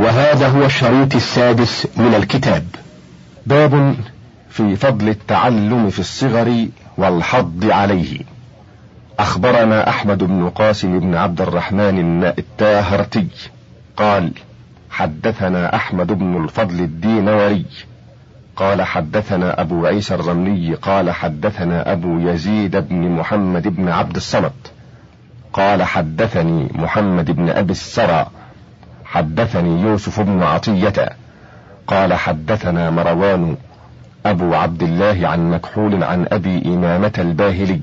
وهذا هو الشريط السادس من الكتاب. باب في فضل التعلم في الصغر والحض عليه. أخبرنا أحمد بن قاسم بن عبد الرحمن التاهرتي قال حدثنا أحمد بن الفضل الدينوري. قال حدثنا أبو عيسى الرملي قال حدثنا أبو يزيد بن محمد بن عبد الصمد قال حدثني محمد بن أبي السرى حدثني يوسف بن عطية. قال حدثنا مروان أبو عبد الله عن مكحول عن أبي إمامة الباهلي.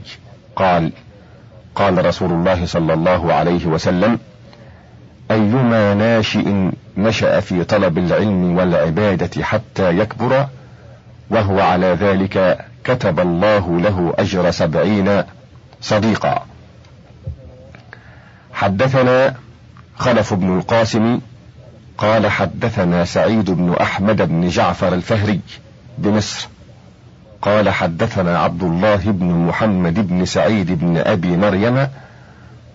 قال قال رسول الله صلى الله عليه وسلم أيما ناشئ نشأ في طلب العلم والعبادة حتى يكبر وهو على ذلك كتب الله له أجر سبعين صديقا. حدثنا خلف بن القاسم قال حدثنا سعيد بن أحمد بن جعفر الفهري بمصر قال حدثنا عبد الله بن محمد بن سعيد بن أبي مريم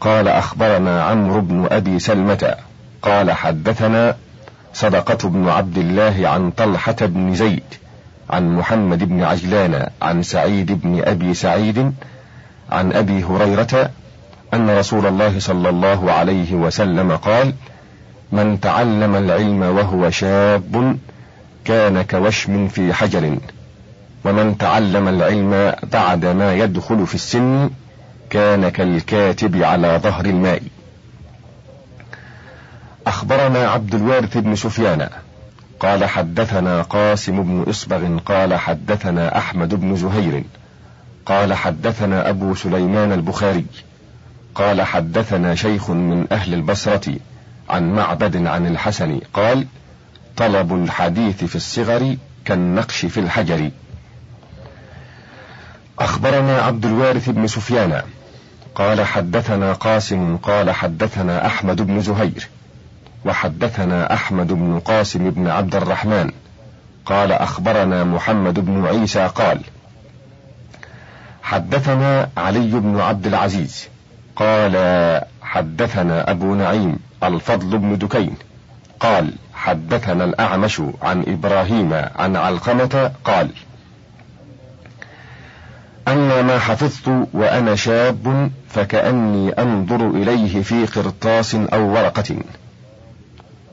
قال أخبرنا عمرو بن أبي سلمة قال حدثنا صدقة بن عبد الله عن طلحة بن زيد عن محمد بن عجلان عن سعيد بن أبي سعيد عن أبي هريرة أن رسول الله صلى الله عليه وسلم قال من تعلم العلم وهو شاب كان كوشم في حجر. ومن تعلم العلم بعد ما يدخل في السن كان كالكاتب على ظهر الماء. أخبرنا عبد الوارث بن سفيان قال حدثنا قاسم بن إصبغ قال حدثنا أحمد بن زهير قال حدثنا أبو سليمان البخاري. قال حدثنا شيخ من أهل البصرة عن معبد عن الحسن قال طلب الحديث في الصغر كالنقش في الحجر. أخبرنا عبد الوارث بن سفيان قال حدثنا قاسم قال حدثنا أحمد بن زهير وحدثنا أحمد بن قاسم بن عبد الرحمن قال أخبرنا محمد بن عيسى قال حدثنا علي بن عبد العزيز قال حدثنا أبو نعيم الفضل بن دكين قال حدثنا الأعمش عن إبراهيم عن علقمة قال أما ما حفظت وأنا شاب فكأني أنظر إليه في قرطاس أو ورقة.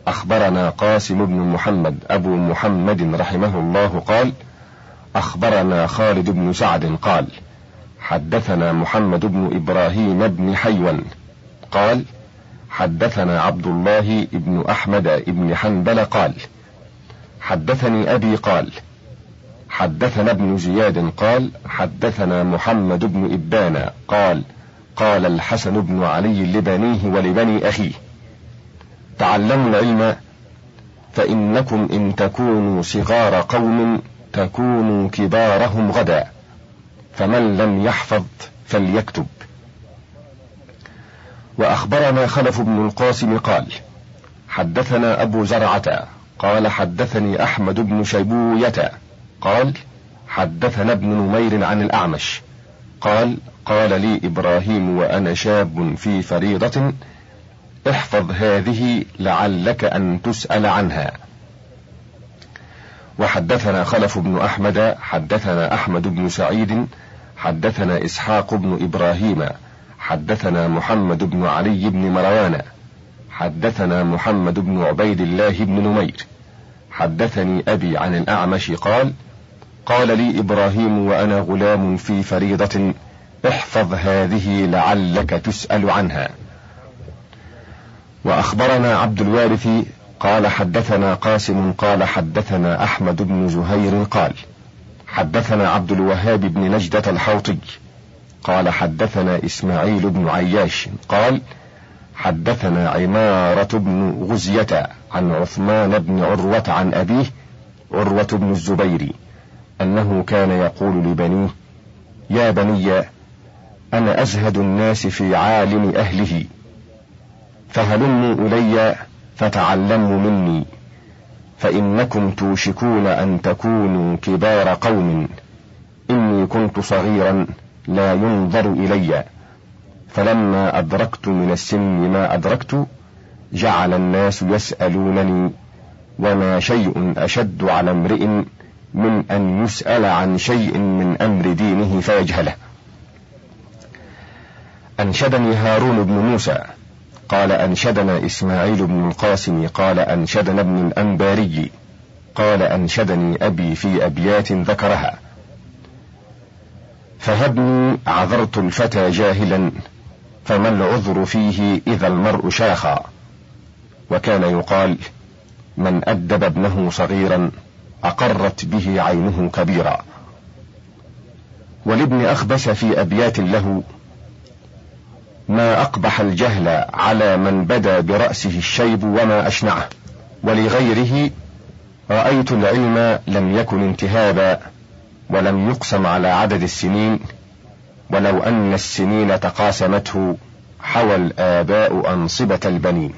أخبرنا قاسم بن محمد أبو محمد رحمه الله قال أخبرنا خالد بن سعد قال حدثنا محمد بن إبراهيم بن حيون قال حدثنا عبد الله بن أحمد بن حنبل قال حدثني أبي قال حدثنا ابن زياد قال حدثنا محمد بن إبان قال قال الحسن بن علي لبنيه ولبني أخيه تعلموا العلم فإنكم إن تكونوا صغار قوم تكونوا كبارهم غدا. فمن لم يحفظ فليكتب. وأخبرنا خلف بن القاسم قال حدثنا أبو زرعة قال حدثني أحمد بن شيبوية قال حدثنا ابن نمير عن الأعمش قال قال لي إبراهيم وأنا شاب في فريضة احفظ هذه لعلك أن تسأل عنها. وحدثنا خلف بن أحمد حدثنا أحمد بن سعيد حدثنا إسحاق بن إبراهيم حدثنا محمد بن علي بن مروان حدثنا محمد بن عبيد الله بن نمير. حدثني أبي عن الأعمش قال قال لي إبراهيم وأنا غلام في فريضة احفظ هذه لعلك تسأل عنها. وأخبرنا عبد الوارث قال حدثنا قاسم قال حدثنا أحمد بن زهير قال حدثنا عبد الوهاب بن نجدة الحوطي قال حدثنا إسماعيل بن عياش قال حدثنا عمارة بن غزية عن عثمان بن عروة عن أبيه عروة بن الزبير أنه كان يقول لبنيه يا بني أنا أزهد الناس في عالم أهله فهلموا إلي فتعلموا مني فإنكم توشكون أن تكونوا كبار قوم. إني كنت صغيرا لا ينظر إلي. فلما أدركت من السن ما أدركت جعل الناس يسألونني وما شيء أشد على امرئ من أن يسأل عن شيء من أمر دينه فيجهله. أنشدني هارون بن موسى. قال أنشدنا إسماعيل بن القاسم قال أنشدنا ابن الأنباري قال أنشدني أبي في أبيات ذكرها. فهبني عذرت الفتى جاهلا فما العذر فيه إذا المرء شاخا؟ وكان يقال من أدب ابنه صغيرا أقرت به عينه كبيرا. ولابن أخبس في أبيات له ما أقبح الجهل على من بدا برأسه الشيب وما أشنعه ولغيره رأيت العلم لم يكن انتهابا ولم يقسم على عدد السنين ولو أن السنين تقاسمته حوى الآباء أنصبة البنين.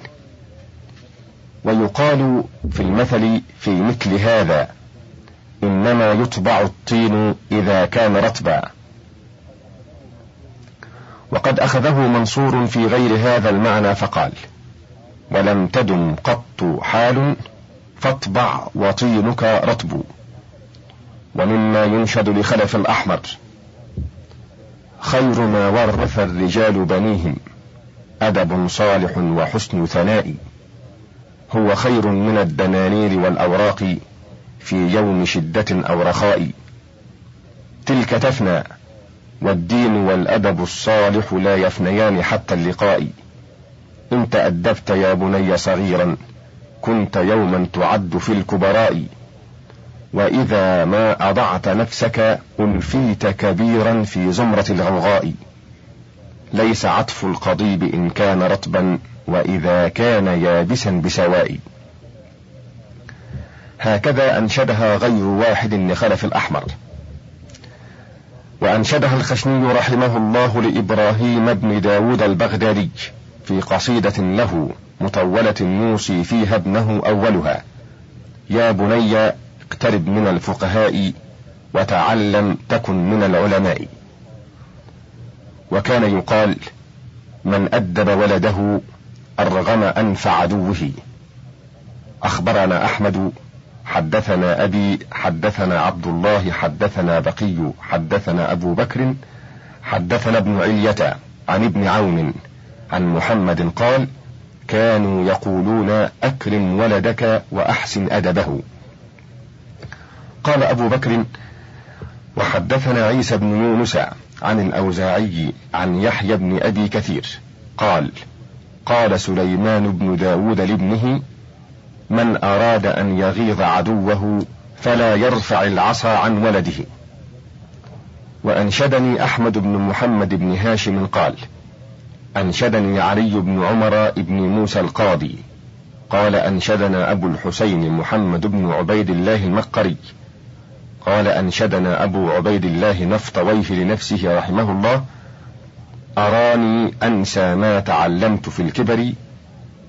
ويقال في المثل في مثل هذا إنما يطبع الطين إذا كان رطبا. وقد أخذه منصور في غير هذا المعنى فقال ولم تدم قط حال فاطبع وطينك رطب ومما ينشد لخلف الأحمر خير ما ورث الرجال بنيهم أدب صالح وحسن ثناء هو خير من الدنانير والأوراق في يوم شدة أو رخاء تلك تفنى والدين والأدب الصالح لا يفنيان حتى اللقاء. إن تأدبت يا بني صغيرا كنت يوما تعد في الكبراء. وإذا ما أضعت نفسك ألفيت كبيرا في زمرة الغوغاء ليس عطف القضيب إن كان رطبا وإذا كان يابسا بسواء. هكذا أنشدها غير واحد لخلف الأحمر. وأنشدها الخشني رحمه الله لإبراهيم بن داود البغدادي في قصيدة له مطولة يوصي فيها ابنه أولها. يا بني اقترب من الفقهاء وتعلم تكن من العلماء. وكان يقال من أدب ولده أرغم أنف عدوه. أخبرنا أحمد حدثنا أبي حدثنا عبد الله حدثنا بقي حدثنا أبو بكر حدثنا ابن علية عن ابن عون عن محمد قال كانوا يقولون أكرم ولدك وأحسن أدبه. قال أبو بكر وحدثنا عيسى بن يونس عن الأوزاعي عن يحيى بن أبي كثير قال قال سليمان بن داود لابنه من أراد أن يغيظ عدوه فلا يرفع العصا عن ولده. وأنشدني أحمد بن محمد بن هاشم قال أنشدني علي بن عمر بن موسى القاضي. قال أنشدنا أبو الحسين محمد بن عبيد الله المقري. قال أنشدنا أبو عبيد الله نفطويه لنفسه رحمه الله. أراني أنسى ما تعلمت في الكبر.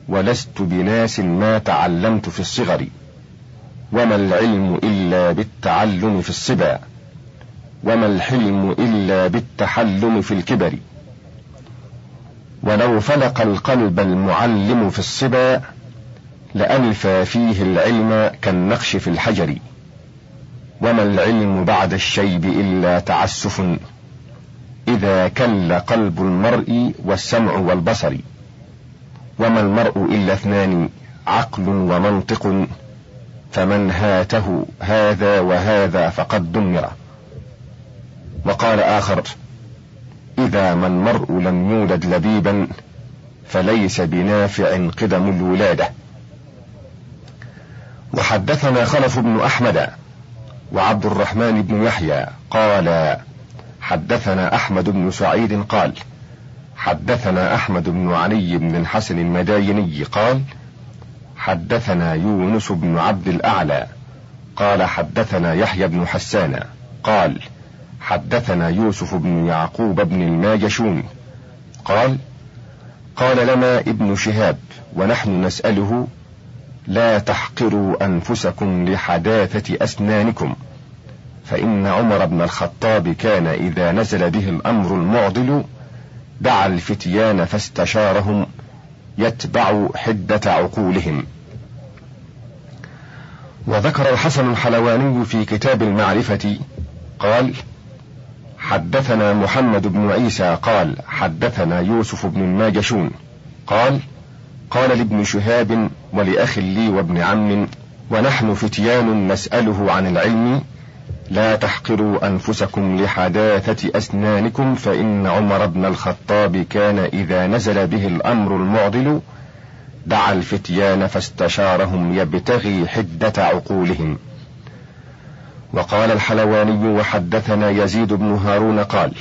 ولست بناس ما تعلمت في الصغر وما العلم إلا بالتعلم في الصبا وما الحلم إلا بالتحلم في الكبر. ولو فلق القلب المعلم في الصبا لألفى فيه العلم كالنقش في الحجر. وما العلم بعد الشيب إلا تعسف إذا كل قلب المرء والسمع والبصر. وما المرء إلا اثنان عقل ومنطق فمن هاته هذا وهذا فقد دمر. وقال آخر إذا ما المرء لم يولد لبيبا فليس بنافع قدم الولادة. وحدثنا خلف بن أحمد وعبد الرحمن بن يحيى قال حدثنا أحمد بن سعيد قال حدثنا أحمد بن علي بن الحسن المدايني قال حدثنا يونس بن عبد الأعلى قال حدثنا يحيى بن حسان قال حدثنا يوسف بن يعقوب بن الماجشون قال قال لنا ابن شهاب ونحن نسأله لا تحقروا أنفسكم لحداثة أسنانكم فإن عمر بن الخطاب كان إذا نزل به الأمر المعضل دعا الفتيان فاستشارهم يتبع حدة عقولهم. وذكر الحسن الحلواني في كتاب المعرفة قال حدثنا محمد بن عيسى قال حدثنا يوسف بن الناجشون قال قال لابن شهاب ولأخ لي وابن عم ونحن فتيان نسأله عن العلم لا تحقروا أنفسكم لحداثة أسنانكم فإن عمر بن الخطاب كان إذا نزل به الأمر المعضل دعا الفتيان فاستشارهم يبتغي حدة عقولهم. وقال الحلواني وحدثنا يزيد بن هارون قال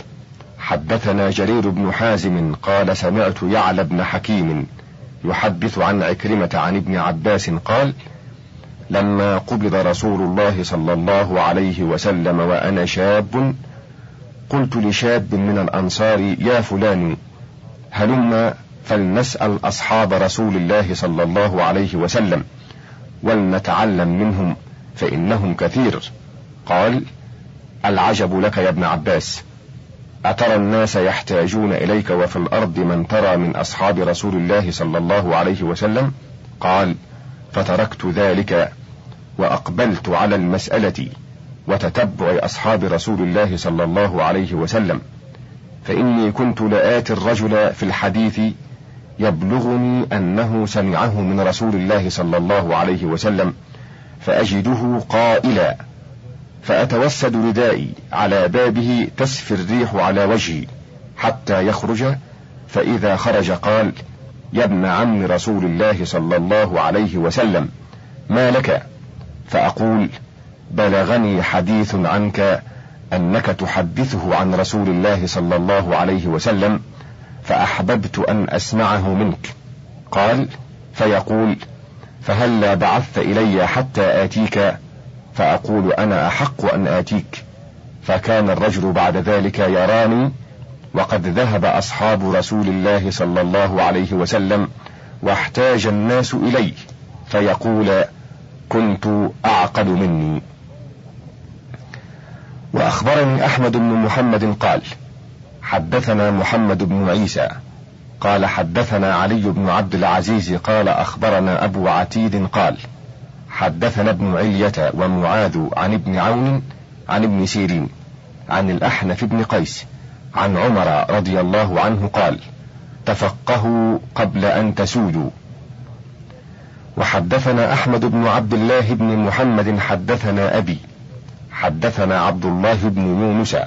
حدثنا جرير بن حازم قال سمعت يعلى بن حكيم يحدث عن عكرمة عن ابن عباس قال لما قبض رسول الله صلى الله عليه وسلم وأنا شاب قلت لشاب من الأنصار يا فلان هلم فلنسأل أصحاب رسول الله صلى الله عليه وسلم ولنتعلم منهم فإنهم كثير. قال العجب لك يا ابن عباس أترى الناس يحتاجون إليك وفي الأرض من ترى من أصحاب رسول الله صلى الله عليه وسلم؟ قال فتركت ذلك وأقبلت على المسألة وتتبع أصحاب رسول الله صلى الله عليه وسلم فإني كنت لآتي الرجل في الحديث يبلغني أنه سمعه من رسول الله صلى الله عليه وسلم فأجده قائلا فأتوسد ردائي على بابه تسفي الريح على وجهي حتى يخرج فإذا خرج قال يا ابن عم رسول الله صلى الله عليه وسلم ما لك؟ فأقول بلغني حديث عنك أنك تحدثه عن رسول الله صلى الله عليه وسلم فأحببت أن أسمعه منك. قال فيقول فهلا بعثت إلي حتى آتيك؟ فأقول أنا أحق أن آتيك. فكان الرجل بعد ذلك يراني وقد ذهب أصحاب رسول الله صلى الله عليه وسلم واحتاج الناس إليه فيقول كنت أعقل مني. وأخبرني أحمد بن محمد قال حدثنا محمد بن عيسى. قال حدثنا علي بن عبد العزيز. قال أخبرنا أبو عتيد قال حدثنا ابن علية ومعاذ عن ابن عون عن ابن سيرين عن الأحنف بن قيس عن عمر رضي الله عنه قال تفقهوا قبل أن تسودوا وحدثنا أحمد بن عبد الله بن محمد حدثنا أبي حدثنا عبد الله بن يونس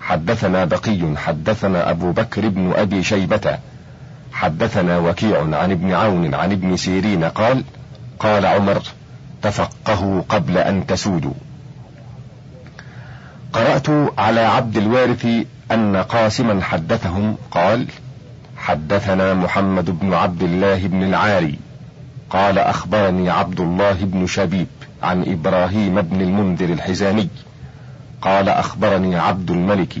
حدثنا بقي حدثنا أبو بكر بن أبي شيبة حدثنا وكيع عن ابن عون عن ابن سيرين قال قال عمر تفقهوا قبل أن تسودوا. قرأت على عبد الوارث أن قاسما حدثهم قال حدثنا محمد بن عبد الله بن العاري قال أخبرني عبد الله بن شبيب عن إبراهيم بن المنذر الحزامي. قال أخبرني عبد الملك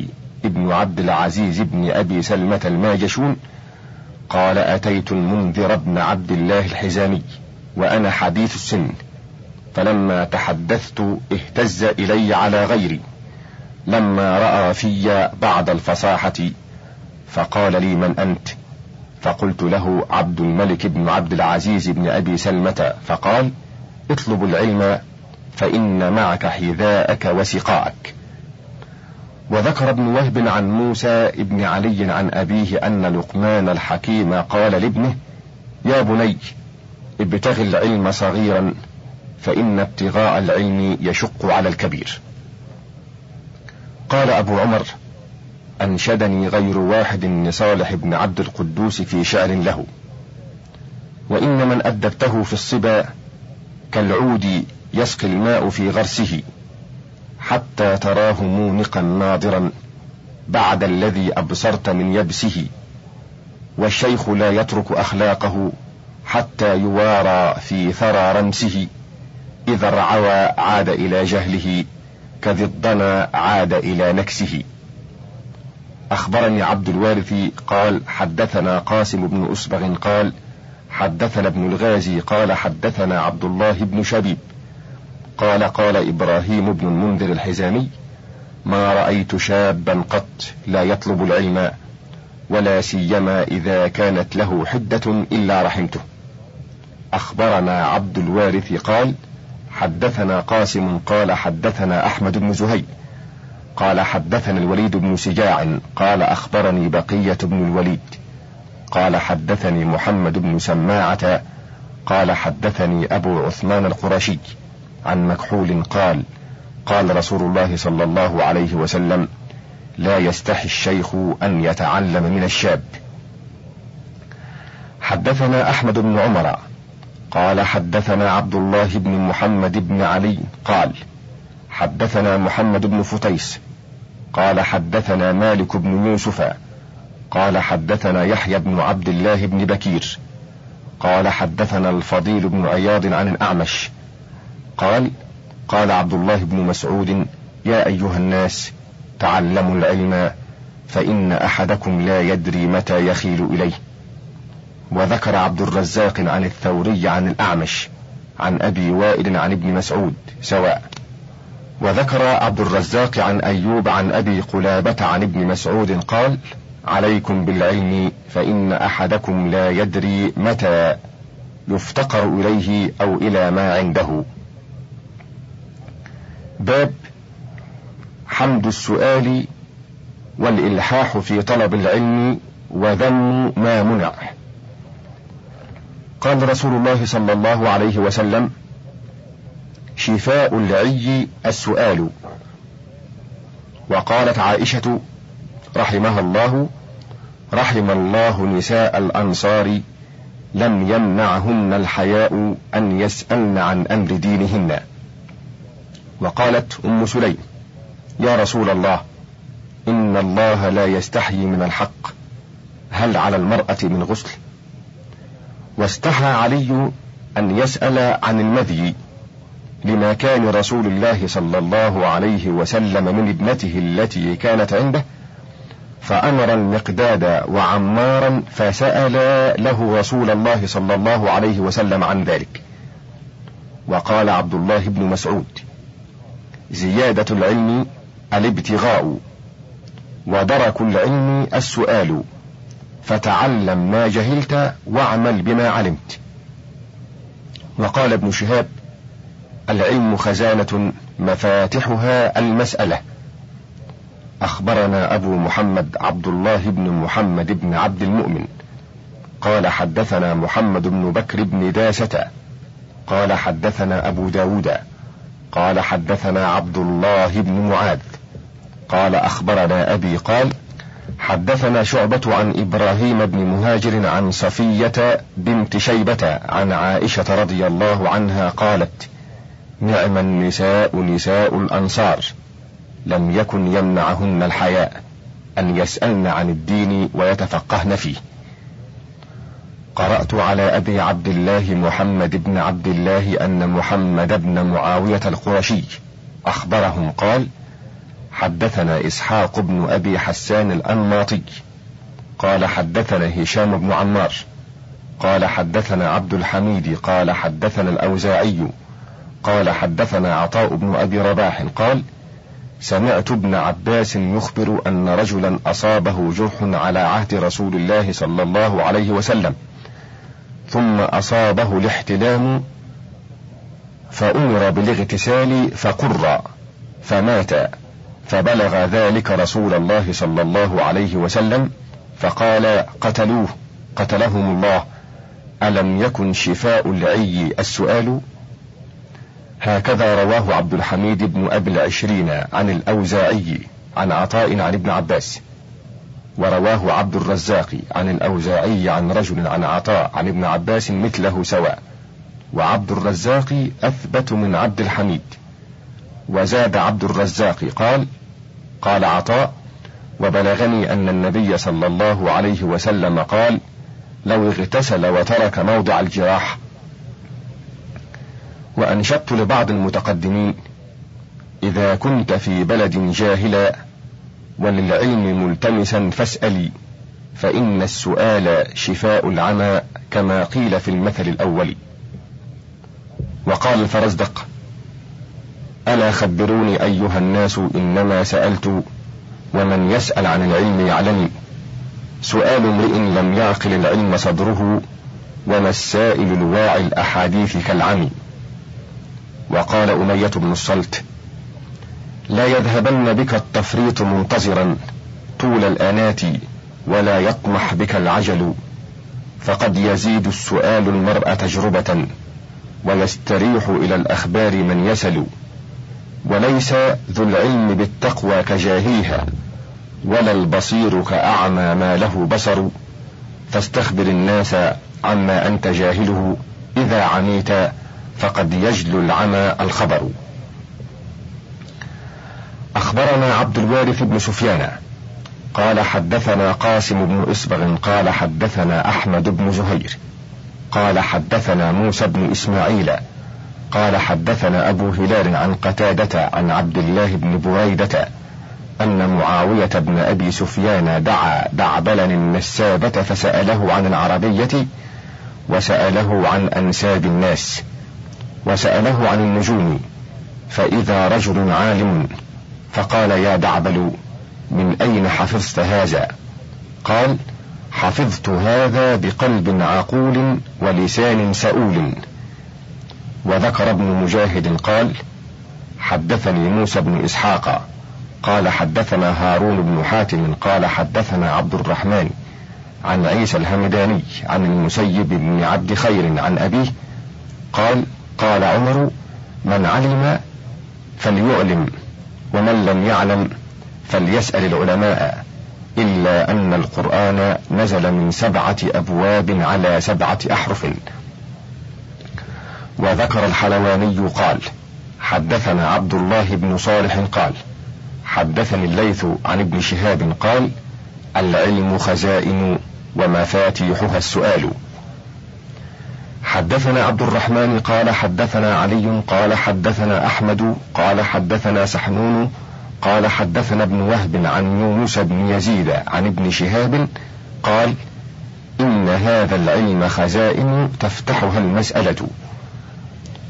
ابن عبد العزيز بن أبي سلمة الماجشون. قال أتيت المنذر بن عبد الله الحزامي وأنا حديث السن فلما تحدثت اهتز إلي على غيري لما رأى في بعض الفصاحة فقال لي من أنت؟ فقلت له عبد الملك بن عبد العزيز بن أبي سلمة فقال اطلب العلم فإن معك حذاءك وسقاءك. وذكر ابن وهب عن موسى ابن علي عن أبيه أن لقمان الحكيم قال لابنه يا بني ابتغ العلم صغيرا فإن ابتغاء العلم يشق على الكبير. قال أبو عمر أنشدني غير واحد لصالح بن عبد القدوس في شعر له. وإن من أدبته في الصبا كالعود يسقي الماء في غرسه حتى تراه مونقا ناضرا بعد الذي أبصرت من يبسه. والشيخ لا يترك أخلاقه حتى يوارى في ثرى رمسه إذا الرعوى عاد إلى جهله كذي الضنا عاد إلى نكسه. أخبرني عبد الوارث قال حدثنا قاسم بن أسبغ قال حدثنا ابن الغازي قال حدثنا عبد الله بن شبيب قال قال إبراهيم بن المنذر الحزامي ما رأيت شابا قط لا يطلب العلم ولا سيما إذا كانت له حدة إلا رحمته. أخبرنا عبد الوارث قال حدثنا قاسم قال حدثنا أحمد بن زهير قال حدثنا الوليد بن سجاع قال أخبرني بقية بن الوليد قال حدثني محمد بن سماعة قال حدثني أبو عثمان القرشي عن مكحول قال قال رسول الله صلى الله عليه وسلم لا يستحي الشيخ أن يتعلم من الشاب. حدثنا أحمد بن عمر قال حدثنا عبد الله بن محمد بن علي قال حدثنا محمد بن فتيس قال حدثنا مالك بن يوسف قال حدثنا يحيى بن عبد الله بن بكير قال حدثنا الفضيل بن عياض عن الأعمش قال قال عبد الله بن مسعود يا أيها الناس تعلموا العلم فإن أحدكم لا يدري متى يخيل إليه. وذكر عبد الرزاق عن الثوري عن الأعمش عن أبي وائل عن ابن مسعود سواء. وذكر عبد الرزاق عن أيوب عن أبي قلابة عن ابن مسعود قال عليكم بالعلم فإن أحدكم لا يدري متى يفتقر إليه أو إلى ما عنده. باب حمد السؤال والإلحاح في طلب العلم وذم ما منع. قال رسول الله صلى الله عليه وسلم شفاء العي السؤال. وقالت عائشة رحمها الله رحم الله نساء الأنصار لم يمنعهن الحياء أن يسألن عن أمر دينهن. وقالت أم سليم يا رسول الله إن الله لا يستحيي من الحق هل على المرأة من غسل؟ واستحى علي أن يسأل عن المذي لما كان رسول الله صلى الله عليه وسلم من ابنته التي كانت عنده فأمر المقداد وعمارا فسألا له رسول الله صلى الله عليه وسلم عن ذلك. وقال عبد الله بن مسعود زيادة العلم الابتغاء ودرك العلم السؤال فتعلم ما جهلت واعمل بما علمت. وقال ابن شهاب العلم خزانة مفاتحها المسألة. أخبرنا أبو محمد عبد الله بن محمد بن عبد المؤمن. قال حدثنا محمد بن بكر بن داسة. قال حدثنا أبو داود. قال حدثنا عبد الله بن معاذ. قال أخبرنا أبي قال حدثنا شعبة عن إبراهيم بن مهاجر عن صفية بنت شيبة عن عائشة رضي الله عنها قالت نعم النساء نساء الأنصار لم يكن يمنعهن الحياء أن يسألن عن الدين ويتفقهن فيه. قرأت على أبي عبد الله محمد بن عبد الله أن محمد بن معاوية القرشي أخبرهم قال حدثنا إسحاق بن أبي حسان الأنماطي. قال حدثنا هشام بن عمار. قال حدثنا عبد الحميد. قال حدثنا الأوزاعي. قال حدثنا عطاء بن أبي رباح قال سمعت ابن عباس يخبر أن رجلا أصابه جرح على عهد رسول الله صلى الله عليه وسلم ثم أصابه الاحتلام فأمر بالاغتسال فقر فمات فبلغ ذلك رسول الله صلى الله عليه وسلم فقال قتلوه قتلهم الله ألم يكن شفاء العي؟ السؤال هكذا رواه عبد الحميد بن أبي العشرين عن الأوزاعي عن عطاء عن ابن عباس ورواه عبد الرزاق عن الأوزاعي عن رجل عن عطاء عن ابن عباس مثله سواء وعبد الرزاق أثبت من عبد الحميد وزاد عبد الرزاق قال قال عطاء وبلغني أن النبي صلى الله عليه وسلم قال لو اغتسل وترك موضع الجراح وأنشدت لبعض المتقدمين إذا كنت في بلد جاهلا وللعلم ملتمسا فاسألي فإن السؤال شفاء العمى كما قيل في المثل الأول. وقال الفرزدق ألا خبروني أيها الناس إنما سألت ومن يسأل عن العلم يعلم. سؤال امرئ لم يعقل العلم صدره وما السائل الواعي الأحاديث كالعمي. وقال أمية بن الصلت لا يذهبن بك التفريط منتظرا طول الآنات ولا يطمح بك العجل فقد يزيد السؤال المرء تجربة ويستريح إلى الأخبار من يسل وليس ذو العلم بالتقوى كجاهيها ولا البصير كأعمى ما له بصر فاستخبر الناس عما أنت جاهله إذا عميت فقد يجلو العمى الخبر. أخبرنا عبد الوارث بن سفيان. قال حدثنا قاسم بن إسبغ قال حدثنا أحمد بن زهير. قال حدثنا موسى بن إسماعيل. قال حدثنا أبو هلال عن قتادة عن عبد الله بن بريدة أن معاوية بن أبي سفيان دعا دعبلا النسابة فسأله عن العربية وسأله عن أنساب الناس. وسأله عن النجوم فإذا رجل عالم فقال يا دعبل من أين حفظت هذا؟ قال حفظت هذا بقلب عقول ولسان سؤول. وذكر ابن مجاهد قال حدثني موسى بن إسحاق قال حدثنا هارون بن حاتم قال حدثنا عبد الرحمن عن عيسى الهمداني عن المسيب بن عبد خير عن أبيه قال قال عمر من علم فليعلم ومن لم يعلم فليسأل العلماء إلا أن القرآن نزل من سبعة أبواب على سبعة أحرف. وذكر الحلواني قال حدثنا عبد الله بن صالح قال حدثني الليث عن ابن شهاب قال العلم خزائن ومفاتيحها السؤال. حدثنا عبد الرحمن قال حدثنا علي قال حدثنا أحمد قال حدثنا سحنون قال حدثنا ابن وهب عن يونس بن يزيد عن ابن شهاب قال إن هذا العلم خزائن تفتحها المسألة.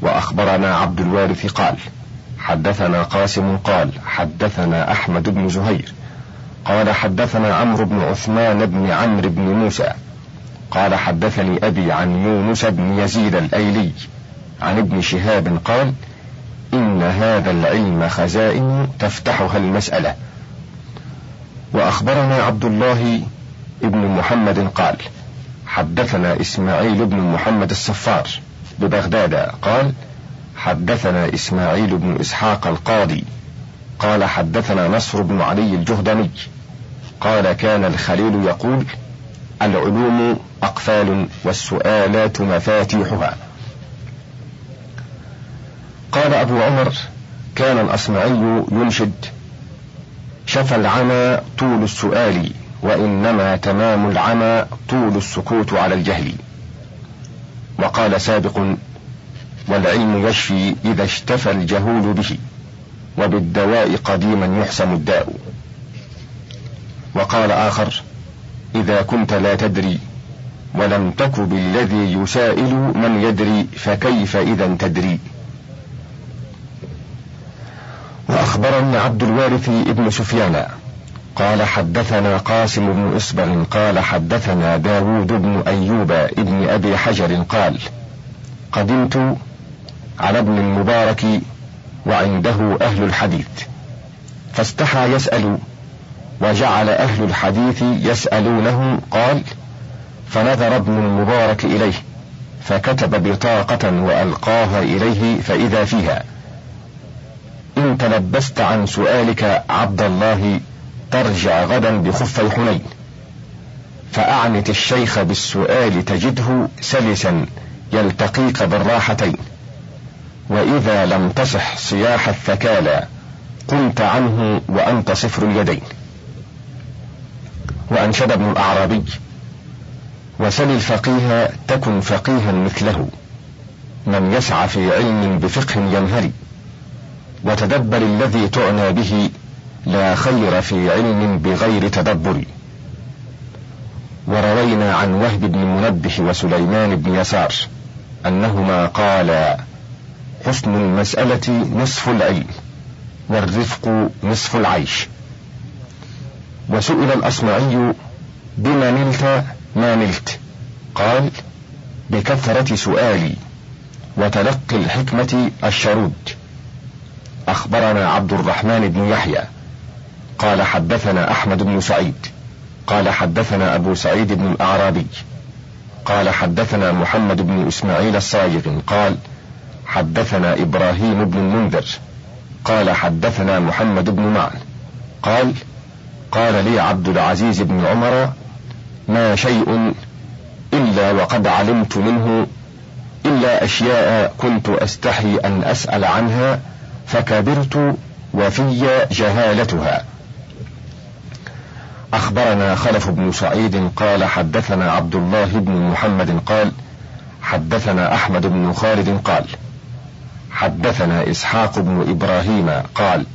وأخبرنا عبد الوارث قال حدثنا قاسم قال حدثنا أحمد بن زهير قال حدثنا عمرو بن عثمان بن عمرو بن موسى قال حدثني أبي عن يونس بن يزيد الأيلي عن ابن شهاب قال إن هذا العلم خزائن تفتحها المسألة. وأخبرنا عبد الله بن محمد قال حدثنا إسماعيل بن محمد الصفار ببغداد قال حدثنا إسماعيل بن إسحاق القاضي قال حدثنا نصر بن علي الجهضمي قال كان الخليل يقول العلوم أقفال والسؤالات مفاتيحها. قال أبو عمر كان الأصمعي ينشد شفى العمى طول السؤال وإنما تمام العمى طول السكوت على الجهل. وقال سابق والعلم يشفي إذا اشتفى الجهول به وبالدواء قديما يحسم الداء. وقال آخر إذا كنت لا تدري ولم تك بالذي يسائل من يدري فكيف إذا تدري؟ وأخبرني عبد الوارث ابن سفيان قال حدثنا قاسم بن إصبغ قال حدثنا داود بن أيوب ابن أبي حجر قال قدمت على ابن المبارك وعنده أهل الحديث فاستحى يسأل وجعل أهل الحديث يسألونه قال فنظر ابن المبارك إليه فكتب بطاقة وألقاها إليه فإذا فيها إن تلبست عن سؤالك عبد الله ترجع غدا بخفي حنين فأعنت الشيخ بالسؤال تجده سلسا يلتقيك بالراحتين. وإذا لم تصح صياح الثكالى قمت عنه وأنت صفر اليدين. وأنشد ابن الأعرابي وسل الفقيه تكن فقيها مثله من يسعى في علم بفقه ينهري وتدبر الذي تعنى به لا خير في علم بغير تدبر. وروينا عن وهب بن منبه وسليمان بن يسار أنهما قالا حسن المسألة نصف العلم والرفق نصف العيش. وسئل الأصمعي بما نلت؟ ما نلت؟ قال بكثرة سؤالي وتلقي الحكمة الشرود. أخبرنا عبد الرحمن بن يحيى قال حدثنا أحمد بن سعيد قال حدثنا أبو سعيد بن الأعرابي قال حدثنا محمد بن إسماعيل الصايغ قال حدثنا إبراهيم بن المنذر قال حدثنا محمد بن معن. قال قال لي عبد العزيز بن عمر ما شيء إلا وقد علمت منه إلا أشياء كنت أستحي أن أسأل عنها فكبرت وفي جهالتها. أخبرنا خلف بن سعيد قال حدثنا عبد الله بن محمد قال حدثنا أحمد بن خالد قال حدثنا إسحاق بن إبراهيم قال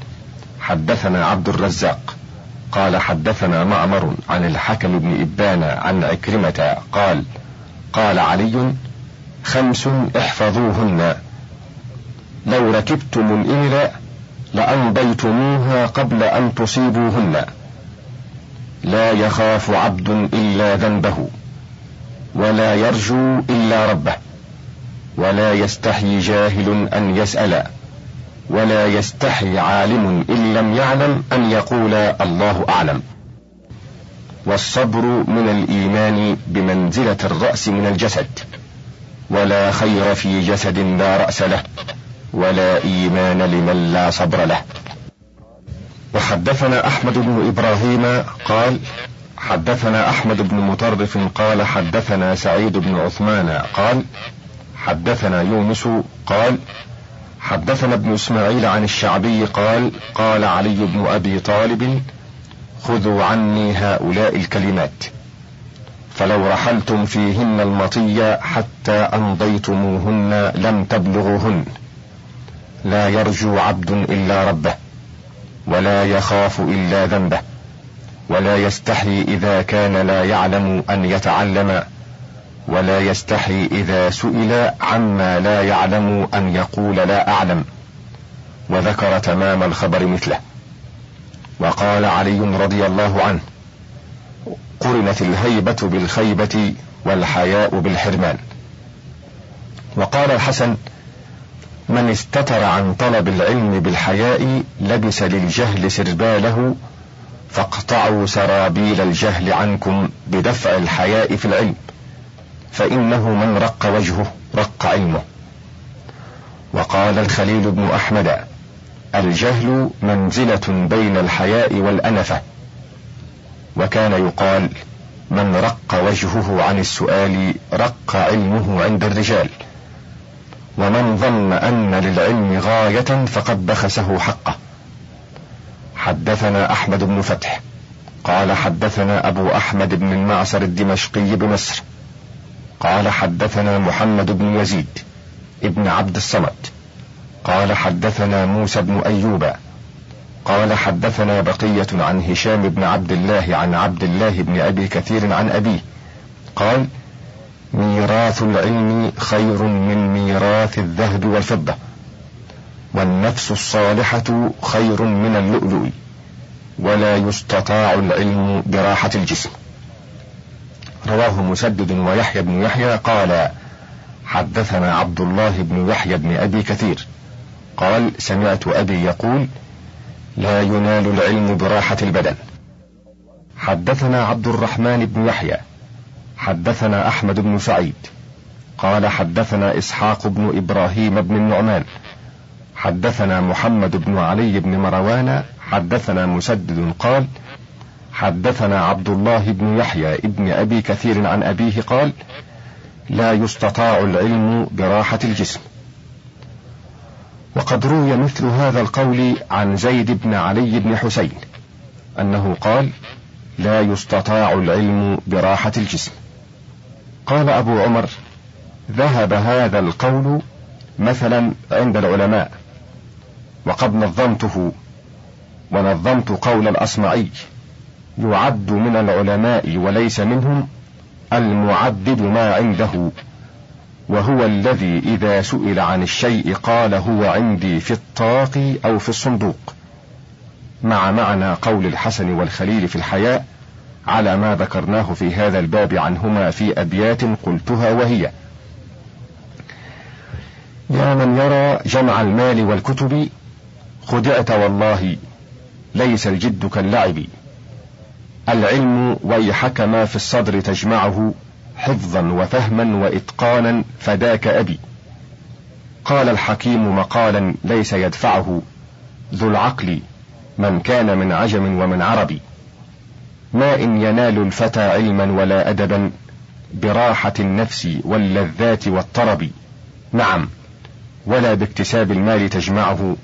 حدثنا عبد الرزاق قال حدثنا معمر عن الحكم بن إبان عن عكرمة قال قال علي خمس احفظوهن. لو ركبتم الإبل لأمضيتموها قبل أن تصيبوهن. لا يخاف عبد إلا ذنبه ولا يرجو إلا ربه ولا يستحي جاهل أن يسأل. ولا يستحي عالم إن لم يعلم أن يقول الله أعلم. والصبر من الإيمان بمنزلة الرأس من الجسد ولا خير في جسد لا رأس له ولا إيمان لمن لا صبر له. وحدثنا أحمد بن إبراهيم قال حدثنا أحمد بن مطرف قال حدثنا سعيد بن عثمان قال حدثنا يونس قال حدثنا ابن إسماعيل عن الشعبي قال قال علي بن أبي طالب خذوا عني هؤلاء الكلمات فلو رحلتم فيهن المطية حتى أمضيتموهن لم تبلغوهن. لا يرجو عبد إلا ربه ولا يخاف إلا ذنبه ولا يستحي إذا كان لا يعلم أن يتعلم ولا يستحي إذا سئل عما لا يعلم أن يقول لا أعلم وذكر تمام الخبر مثله. وقال علي رضي الله عنه قرنت الهيبة بالخيبة والحياء بالحرمان. وقال الحسن من استتر عن طلب العلم بالحياء لبس للجهل سرباله فاقطعوا سرابيل الجهل عنكم بدفع الحياء في العلم. فإنه من رق وجهه رق علمه. وقال الخليل بن أحمد الجهل منزلة بين الحياء والأنفة. وكان يقال من رق وجهه عن السؤال رق علمه عند الرجال. ومن ظن أن للعلم غاية فقد بخسه حقه. حدثنا أحمد بن فتح قال حدثنا أبو أحمد بن المعصر الدمشقي بمصر قال حدثنا محمد بن يزيد ابن عبد الصمد. قال حدثنا موسى بن أيوب. قال حدثنا بقية عن هشام بن عبد الله عن عبد الله بن أبي كثير عن أبيه. قال ميراث العلم خير من ميراث الذهب والفضة والنفس الصالحة خير من اللؤلؤ ولا يستطاع العلم براحة الجسم. رواه مسدد ويحيى بن يحيى قال حدثنا عبد الله بن يحيى بن أبي كثير. قال سمعت أبي يقول لا ينال العلم براحة البدن. حدثنا عبد الرحمن بن يحيى. حدثنا أحمد بن سعيد. قال حدثنا إسحاق بن إبراهيم بن النعمان. حدثنا محمد بن علي بن مروان. حدثنا مسدد قال حدثنا عبد الله بن يحيى ابن أبي كثير عن أبيه قال لا يستطاع العلم براحة الجسم. وقد روي مثل هذا القول عن زيد بن علي بن حسين أنه قال لا يستطاع العلم براحة الجسم. قال أبو عمر ذهب هذا القول مثلا عند العلماء وقد نظمته ونظمت قول الأصمعي يعد من العلماء وليس منهم المعدد ما عنده وهو الذي إذا سئل عن الشيء قال هو عندي في الطاق أو في الصندوق مع معنى قول الحسن والخليل في الحياء على ما ذكرناه في هذا الباب عنهما في أبيات قلتها وهي يا من يرى جمع المال والكتب خدعت والله ليس الجد كاللعب. العلم ويحك ما في الصدر تجمعه حفظا وفهما وإتقانا فداك أبي. قال الحكيم مقالا ليس يدفعه ذو العقل من كان من عجم ومن عرب. ما إن ينال الفتى علما ولا أدبا براحة النفس واللذات والطرب. نعم ولا باكتساب المال تجمعه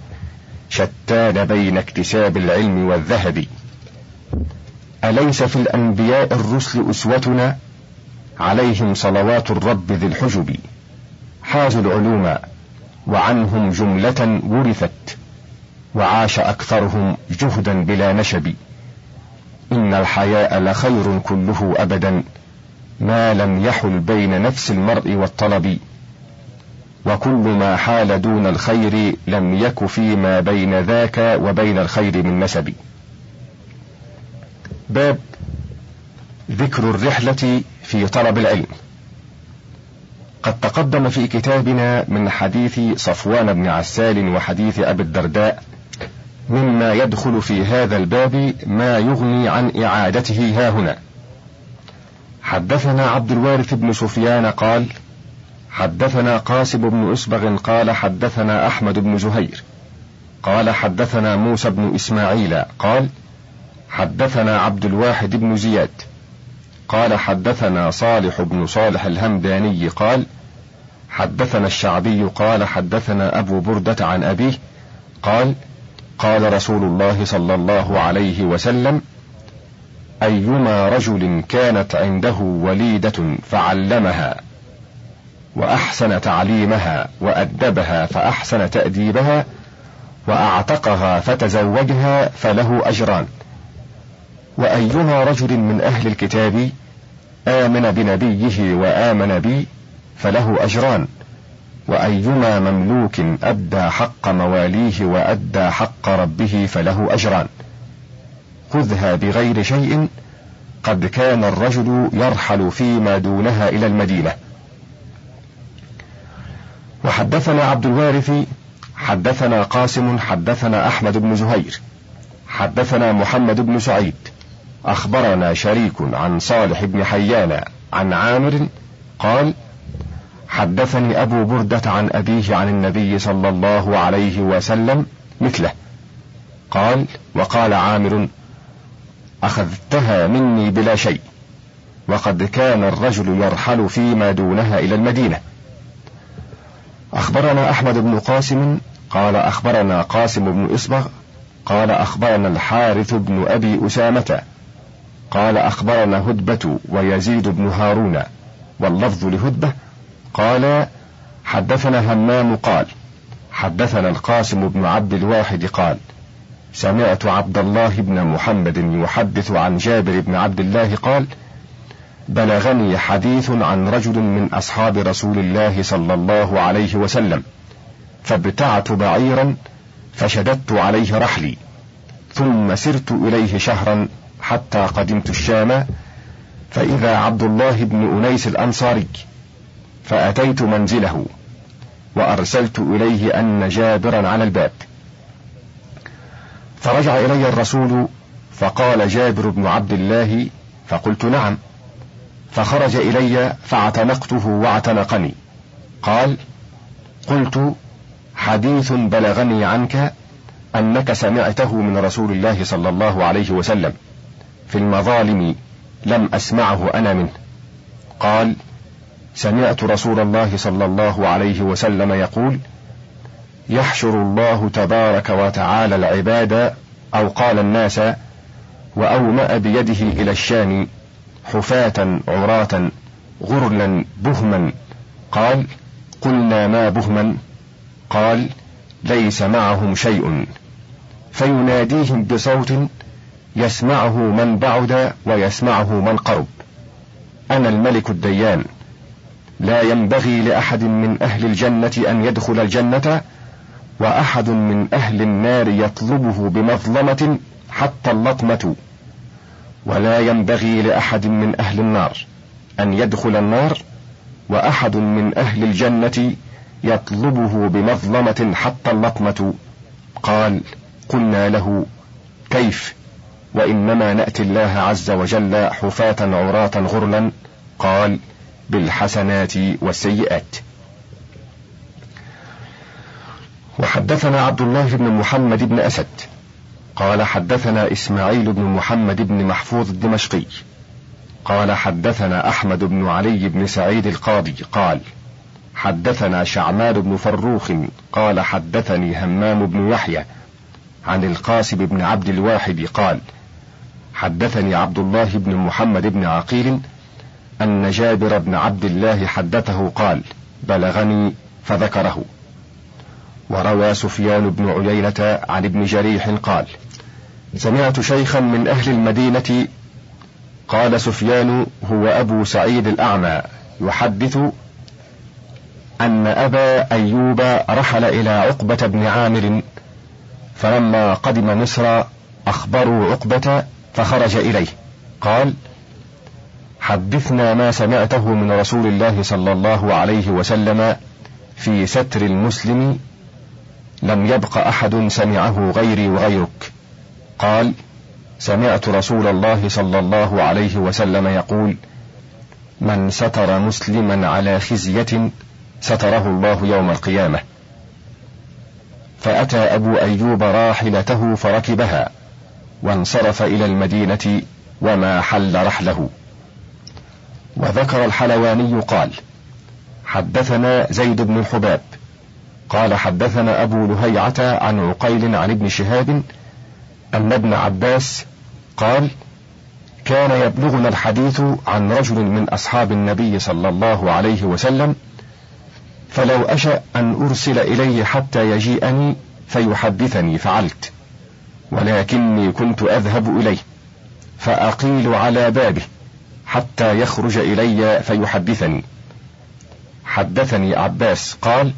شتان بين اكتساب العلم والذهب. أليس في الأنبياء الرسل أسوتنا عليهم صلوات الرب ذي الحجب؟ حازوا العلوم وعنهم جملة ورثت وعاش أكثرهم جهدا بلا نشب. إن الحياء لخير كله أبدا ما لم يحل بين نفس المرء والطلب. وكل ما حال دون الخير لم يك فيما بين ذاك وبين الخير من نسب. باب ذكر الرحلة في طلب العلم. قد تقدم في كتابنا من حديث صفوان بن عسال وحديث أبي الدرداء مما يدخل في هذا الباب ما يغني عن إعادته ها هنا. حدثنا عبد الوارث بن سفيان قال حدثنا قاسم بن إسبغ قال حدثنا أحمد بن زهير قال حدثنا موسى بن إسماعيل قال حدثنا عبد الواحد بن زياد. قال حدثنا صالح بن صالح الهمداني قال حدثنا الشعبي قال حدثنا أبو بردة عن أبيه قال قال رسول الله صلى الله عليه وسلم أيما رجل كانت عنده وليدة فعلمها وأحسن تعليمها وأدبها فأحسن تأديبها وأعتقها فتزوجها فله أجران. وأيما رجل من أهل الكتاب آمن بنبيه وآمن بي فله أجران. وأيما مملوك أدى حق مواليه وأدى حق ربه فله أجران. خذها بغير شيء قد كان الرجل يرحل فيما دونها إلى المدينة. وحدثنا عبد الوارث حدثنا قاسم حدثنا أحمد بن زهير حدثنا محمد بن سعيد أخبرنا شريك عن صالح بن حيان عن عامر قال حدثني أبو بردة عن أبيه عن النبي صلى الله عليه وسلم مثله. قال وقال عامر أخذتها مني بلا شيء وقد كان الرجل يرحل فيما دونها إلى المدينة. أخبرنا أحمد بن قاسم قال أخبرنا قاسم بن إصبغ قال أخبرنا الحارث بن أبي أسامة. قال أخبرنا هدبة ويزيد بن هارون واللفظ لهدبة قال حدثنا همام قال حدثنا القاسم بن عبد الواحد قال سمعت عبد الله بن محمد يحدث عن جابر بن عبد الله قال بلغني حديث عن رجل من أصحاب رسول الله صلى الله عليه وسلم فابتعت بعيرا فشددت عليه رحلي ثم سرت إليه شهرا حتى قدمت الشام فإذا عبد الله بن أنيس الأنصاري فأتيت منزله وأرسلت إليه أن جابرا على الباب. فرجع إلي الرسول فقال جابر بن عبد الله فقلت نعم. فخرج إلي فاعتنقته واعتنقني. قال قلت حديث بلغني عنك أنك سمعته من رسول الله صلى الله عليه وسلم. في المظالم لم أسمعه أنا منه. قال سمعت رسول الله صلى الله عليه وسلم يقول يحشر الله تبارك وتعالى العباد أو قال الناس وأومأ بيده إلى الشام حفاة عراة غرلا بهما. قال قلنا ما بهما؟ قال ليس معهم شيء. فيناديهم بصوت يسمعه من بعد ويسمعه من قرب. أنا الملك الديان. لا ينبغي لأحد من أهل الجنة أن يدخل الجنة وأحد من أهل النار يطلبه بمظلمة حتى اللطمة. ولا ينبغي لأحد من أهل النار أن يدخل النار وأحد من أهل الجنة يطلبه بمظلمة حتى اللطمة. قال قلنا له كيف؟ وإنما نأتي الله عز وجل حفاة عراة غرلا قال بالحسنات والسيئات. وحدثنا عبد الله بن محمد بن أسد قال حدثنا إسماعيل بن محمد بن محفوظ الدمشقي قال حدثنا أحمد بن علي بن سعيد القاضي قال حدثنا شعمان بن فروخ قال حدثني همام بن يحيى عن القاسم بن عبد الواحد قال حدثني عبد الله بن محمد بن عقيل أن جابر بن عبد الله حدثه قال بلغني فذكره وروى سفيان بن عيينة عن ابن جريح قال سمعت شيخا من أهل المدينة قال سفيان هو أبو سعيد الأعمى يحدث أن أبا أيوب رحل إلى عقبة بن عامر فلما قدم مصر أخبروا عقبة فخرج إليه. قال حدثنا ما سمعته من رسول الله صلى الله عليه وسلم في ستر المسلم لم يبق أحد سمعه غيري وغيرك. قال سمعت رسول الله صلى الله عليه وسلم يقول من ستر مسلما على خزية ستره الله يوم القيامة. فأتى أبو أيوب راحلته فركبها. وانصرف إلى المدينة وما حل رحله. وذكر الحلواني قال حدثنا زيد بن الحباب قال حدثنا أبو لهيعة عن عقيل عن ابن شهاب أن ابن عباس قال كان يبلغنا الحديث عن رجل من أصحاب النبي صلى الله عليه وسلم فلو أشأ أن أرسل إليه حتى يجيئني فيحدثني فعلت. ولكني كنت أذهب إليه فأقيل على بابه حتى يخرج إلي فيحدثني. حدثني عباس قال